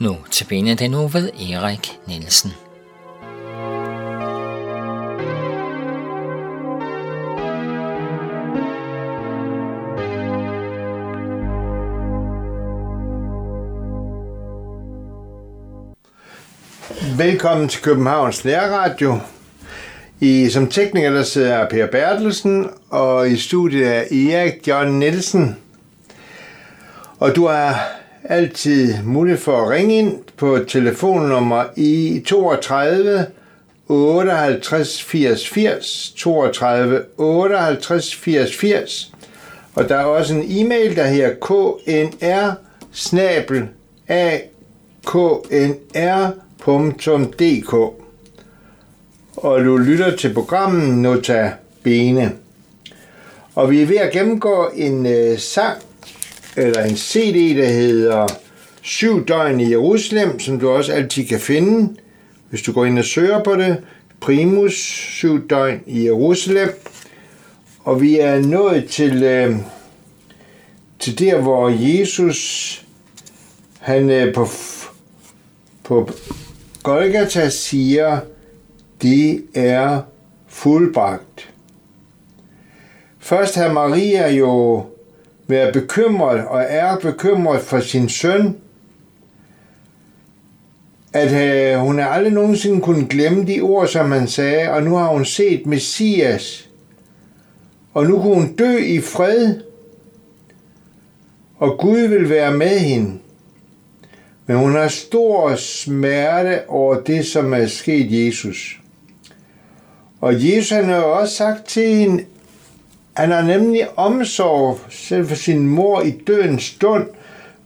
Nu tilbage den nu ved Erik Nielsen. Velkommen til Københavns Nærradio. I, som tekniker der sidder Per Bertelsen, og i studiet er Erik John Nielsen. Og du har altid mulighed for at ringe ind på telefonnummer i 32 58 80 80 32 58 80 80 og der er også en e-mail, der her knr snabel a knr.dk og du lytter til programmet Nota Bene. Og vi er ved at gennemgå en øh, sang, Øh, eller en CD, der hedder Syv døgn i Jerusalem, som du også altid kan finde, hvis du går ind og søger på det. Primus, syv døgn i Jerusalem. Og vi er nået til, øh, til der, hvor Jesus han øh, på, på Golgata siger, det er fuldbragt. Først har Maria jo være bekymret og er bekymret for sin søn, at øh, hun har aldrig nogensinde kunne glemme de ord, som han sagde, og nu har hun set Messias, og nu kunne hun dø i fred, og Gud vil være med hende. Men hun har stor smerte over det, som er sket Jesus. Og Jesus han har også sagt til hende, han har nemlig omsorg selv for sin mor i dødens stund,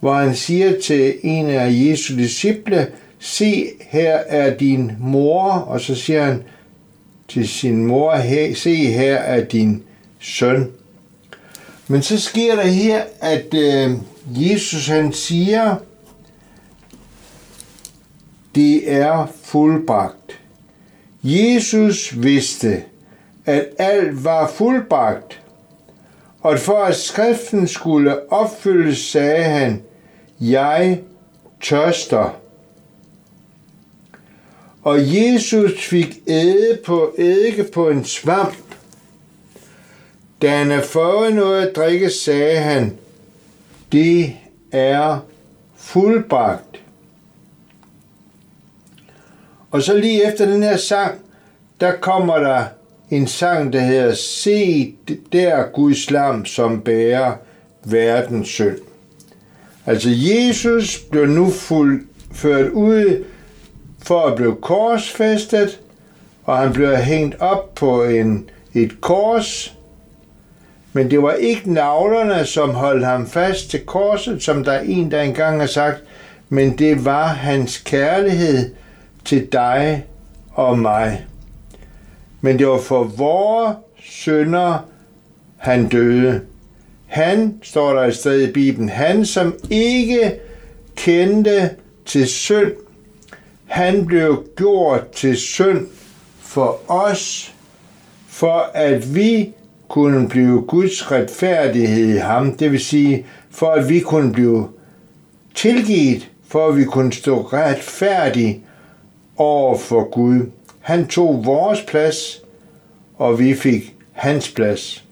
hvor han siger til en af Jesu disciple, se her er din mor, og så siger han til sin mor, se her er din søn. Men så sker der her, at øh, Jesus han siger, det er fuldbragt. Jesus vidste, at alt var fuldbragt, og for at skriften skulle opfyldes, sagde han, jeg tørster. Og Jesus fik æde på eddike på en svamp. Da han havde fået noget at drikke, sagde han, det er fuldbragt. Og så lige efter den her sang, der kommer der en sang, der hedder Se der Guds lam, som bærer verdens synd. Altså Jesus blev nu fuld, ført ud for at blive korsfæstet, og han blev hængt op på en, et kors, men det var ikke navlerne, som holdt ham fast til korset, som der er en, der engang har sagt, men det var hans kærlighed til dig og mig. Men det var for vores sønder, han døde. Han, står der et sted i Bibelen, han som ikke kendte til synd, han blev gjort til synd for os, for at vi kunne blive Guds retfærdighed i ham. Det vil sige, for at vi kunne blive tilgivet, for at vi kunne stå retfærdige over for Gud. Han tog vores plads, og vi fik hans plads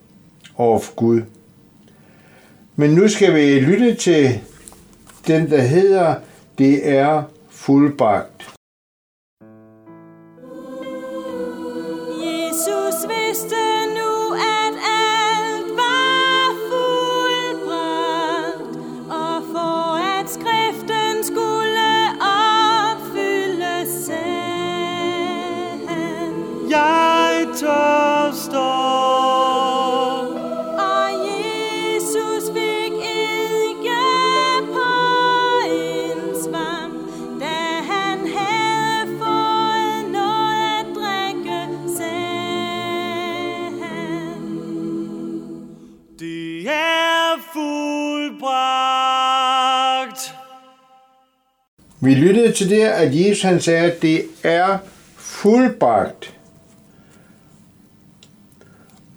over for Gud. Men nu skal vi lytte til den, der hedder Det er fuldbragt. Vi lyttede til det, at Jesus han sagde, at det er fuldbragt.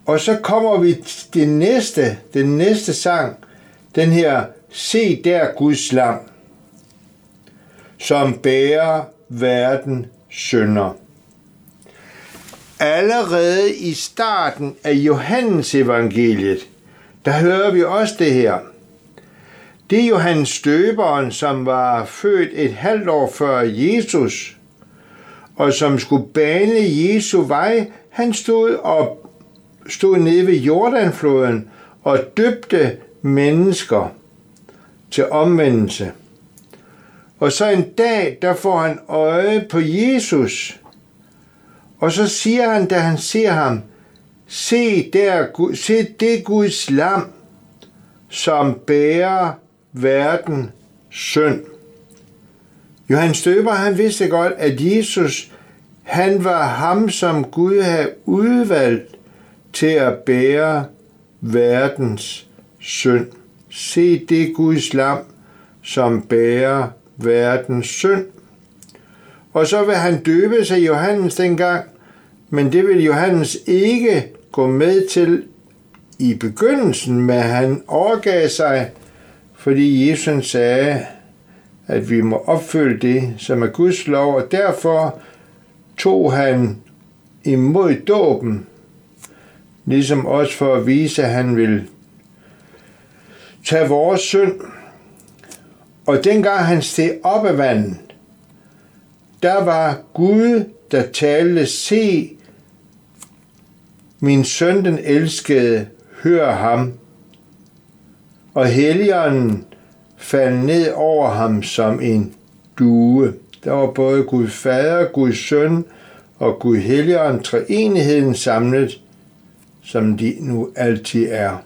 Og så kommer vi til det næste, den næste sang, den her Se der Guds lam. som bærer verden sønder. Allerede i starten af Johannes evangeliet, der hører vi også det her. Det er Johannes Støberen, som var født et halvt år før Jesus, og som skulle bane Jesu vej. Han stod op, stod nede ved Jordanfloden og døbte mennesker til omvendelse. Og så en dag, der får han øje på Jesus. Og så siger han, da han ser ham, se, der, se det Guds lam, som bærer verden synd. Johannes Støber, han vidste godt, at Jesus, han var ham, som Gud havde udvalgt til at bære verdens synd. Se det Guds lam, som bærer verdens synd. Og så vil han døbe sig Johannes dengang, men det vil Johannes ikke gå med til i begyndelsen, men han overgav sig, fordi Jesus sagde, at vi må opfylde det, som er Guds lov, og derfor tog han imod dåben, ligesom også for at vise, at han vil tage vores synd. Og dengang han steg op af vandet, der var Gud, der talte, se, min søn den elskede, hør ham. Og helligånden faldt ned over ham som en due. Der var både Gud Fader, Gud Søn og Gud Helligånd, treenigheden samlet, som de nu altid er.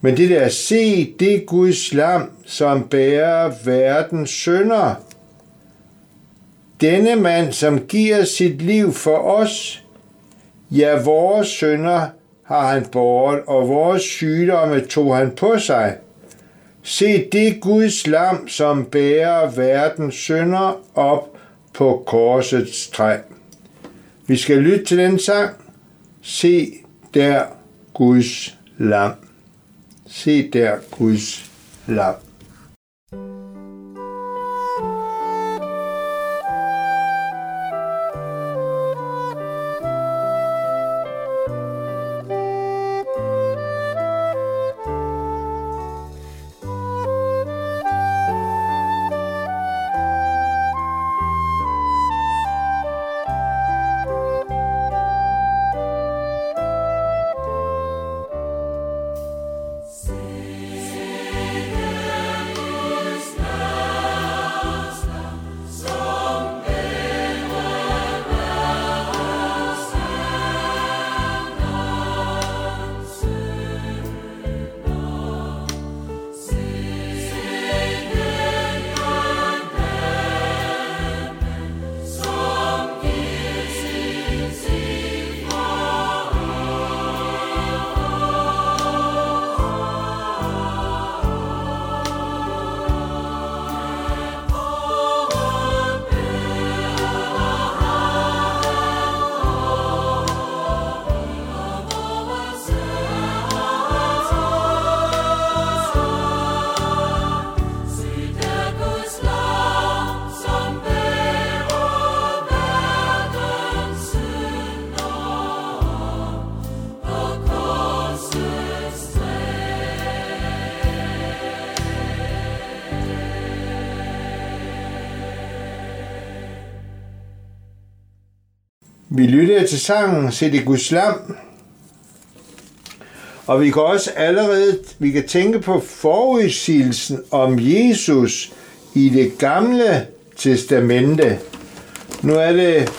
Men det der, se, det Guds lam, som bærer verdens sønder. Denne mand, som giver sit liv for os, ja, vores sønder har han båret, og vores sygdomme tog han på sig. Se det Guds lam, som bærer verdens sønder op på korsets træ. Vi skal lytte til den sang. Se der Guds lam. Se der Guds lam. Vi lytter til sangen Se det Guds lam. Og vi kan også allerede vi kan tænke på forudsigelsen om Jesus i det gamle testamente. Nu er det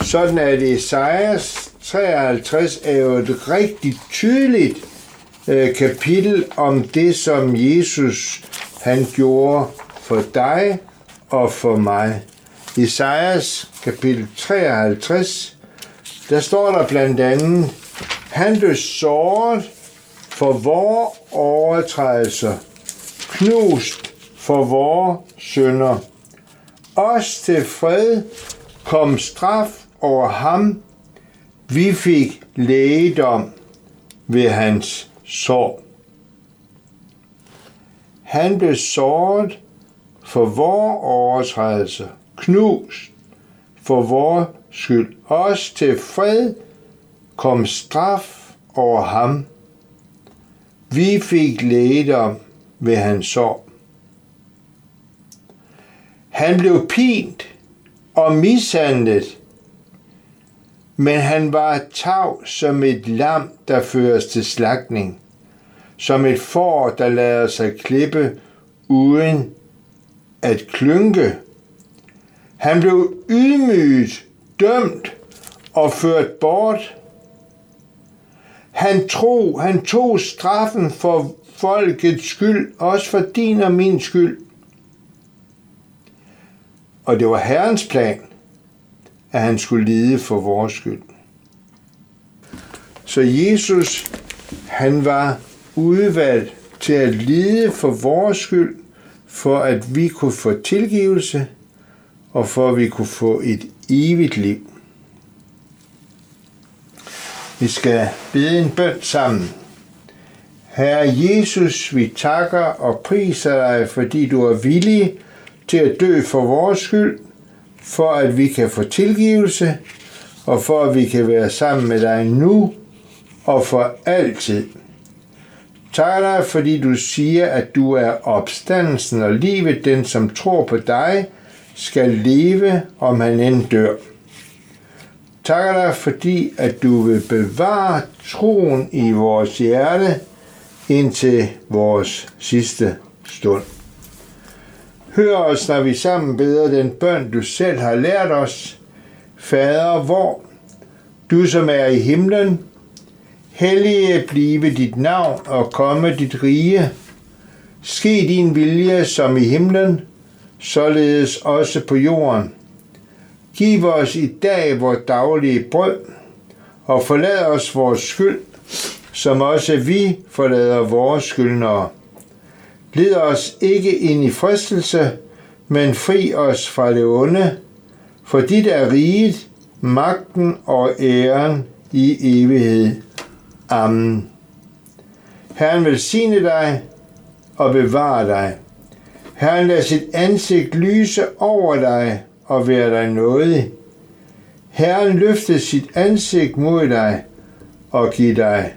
sådan, at Esajas 53 er jo et rigtig tydeligt øh, kapitel om det, som Jesus han gjorde for dig og for mig. Esajas kapitel 53, der står der blandt andet, han blev såret for vores overtrædelser, knust for vores synder. Os til fred kom straf over ham, vi fik lægedom ved hans sår. Han blev såret for vores overtrædelse, knust for vores skyld. Også til fred kom straf over ham. Vi fik lægedom ved hans sår. Han blev pint og mishandlet, men han var tav som et lam, der føres til slagtning, som et får, der lader sig klippe uden at klynke. Han blev ydmyget, dømt og ført bort. Han tro, han tog straffen for folkets skyld, også for din og min skyld. Og det var Herrens plan, at han skulle lide for vores skyld. Så Jesus, han var udvalgt til at lide for vores skyld, for at vi kunne få tilgivelse, og for at vi kunne få et evigt liv. Vi skal bede en bøn sammen. Herre Jesus, vi takker og priser dig, fordi du er villig til at dø for vores skyld, for at vi kan få tilgivelse, og for at vi kan være sammen med dig nu og for altid. Tak dig, fordi du siger, at du er opstandelsen og livet. Den, som tror på dig, skal leve, om han end dør. Tak dig, fordi at du vil bevare troen i vores hjerte indtil vores sidste stund. Hør os, når vi sammen beder den bøn, du selv har lært os. Fader, hvor du som er i himlen, hellige blive dit navn og komme dit rige. Ske din vilje som i himlen, således også på jorden. Giv os i dag vores daglige brød, og forlad os vores skyld, som også vi forlader vores skyldnere Led os ikke ind i fristelse, men fri os fra det onde, for dit er riget, magten og æren i evighed. Amen. Herren velsigne dig og bevare dig. Herren lader sit ansigt lyse over dig og være dig nådig. Herren løfter sit ansigt mod dig og giver dig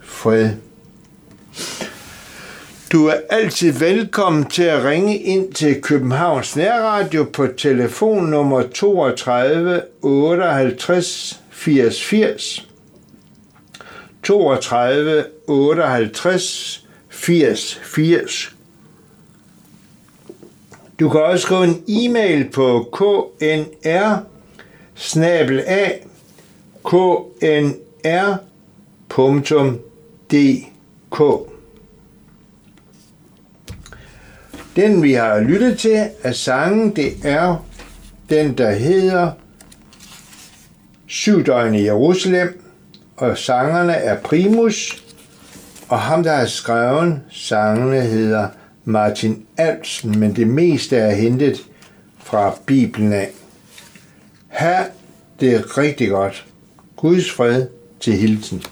fred. Du er altid velkommen til at ringe ind til Københavns Nærradio på telefonnummer 32 58 80 80. 32 58 80 80. Du kan også skrive en e-mail på knr knr.dk Den vi har lyttet til af sangen, det er den, der hedder Syv døgn i Jerusalem, og sangerne er Primus, og ham, der har skrevet sangene, hedder Martin Alsen, men det meste er hentet fra Bibelen af. Her, det er rigtig godt. Guds fred til hilsen.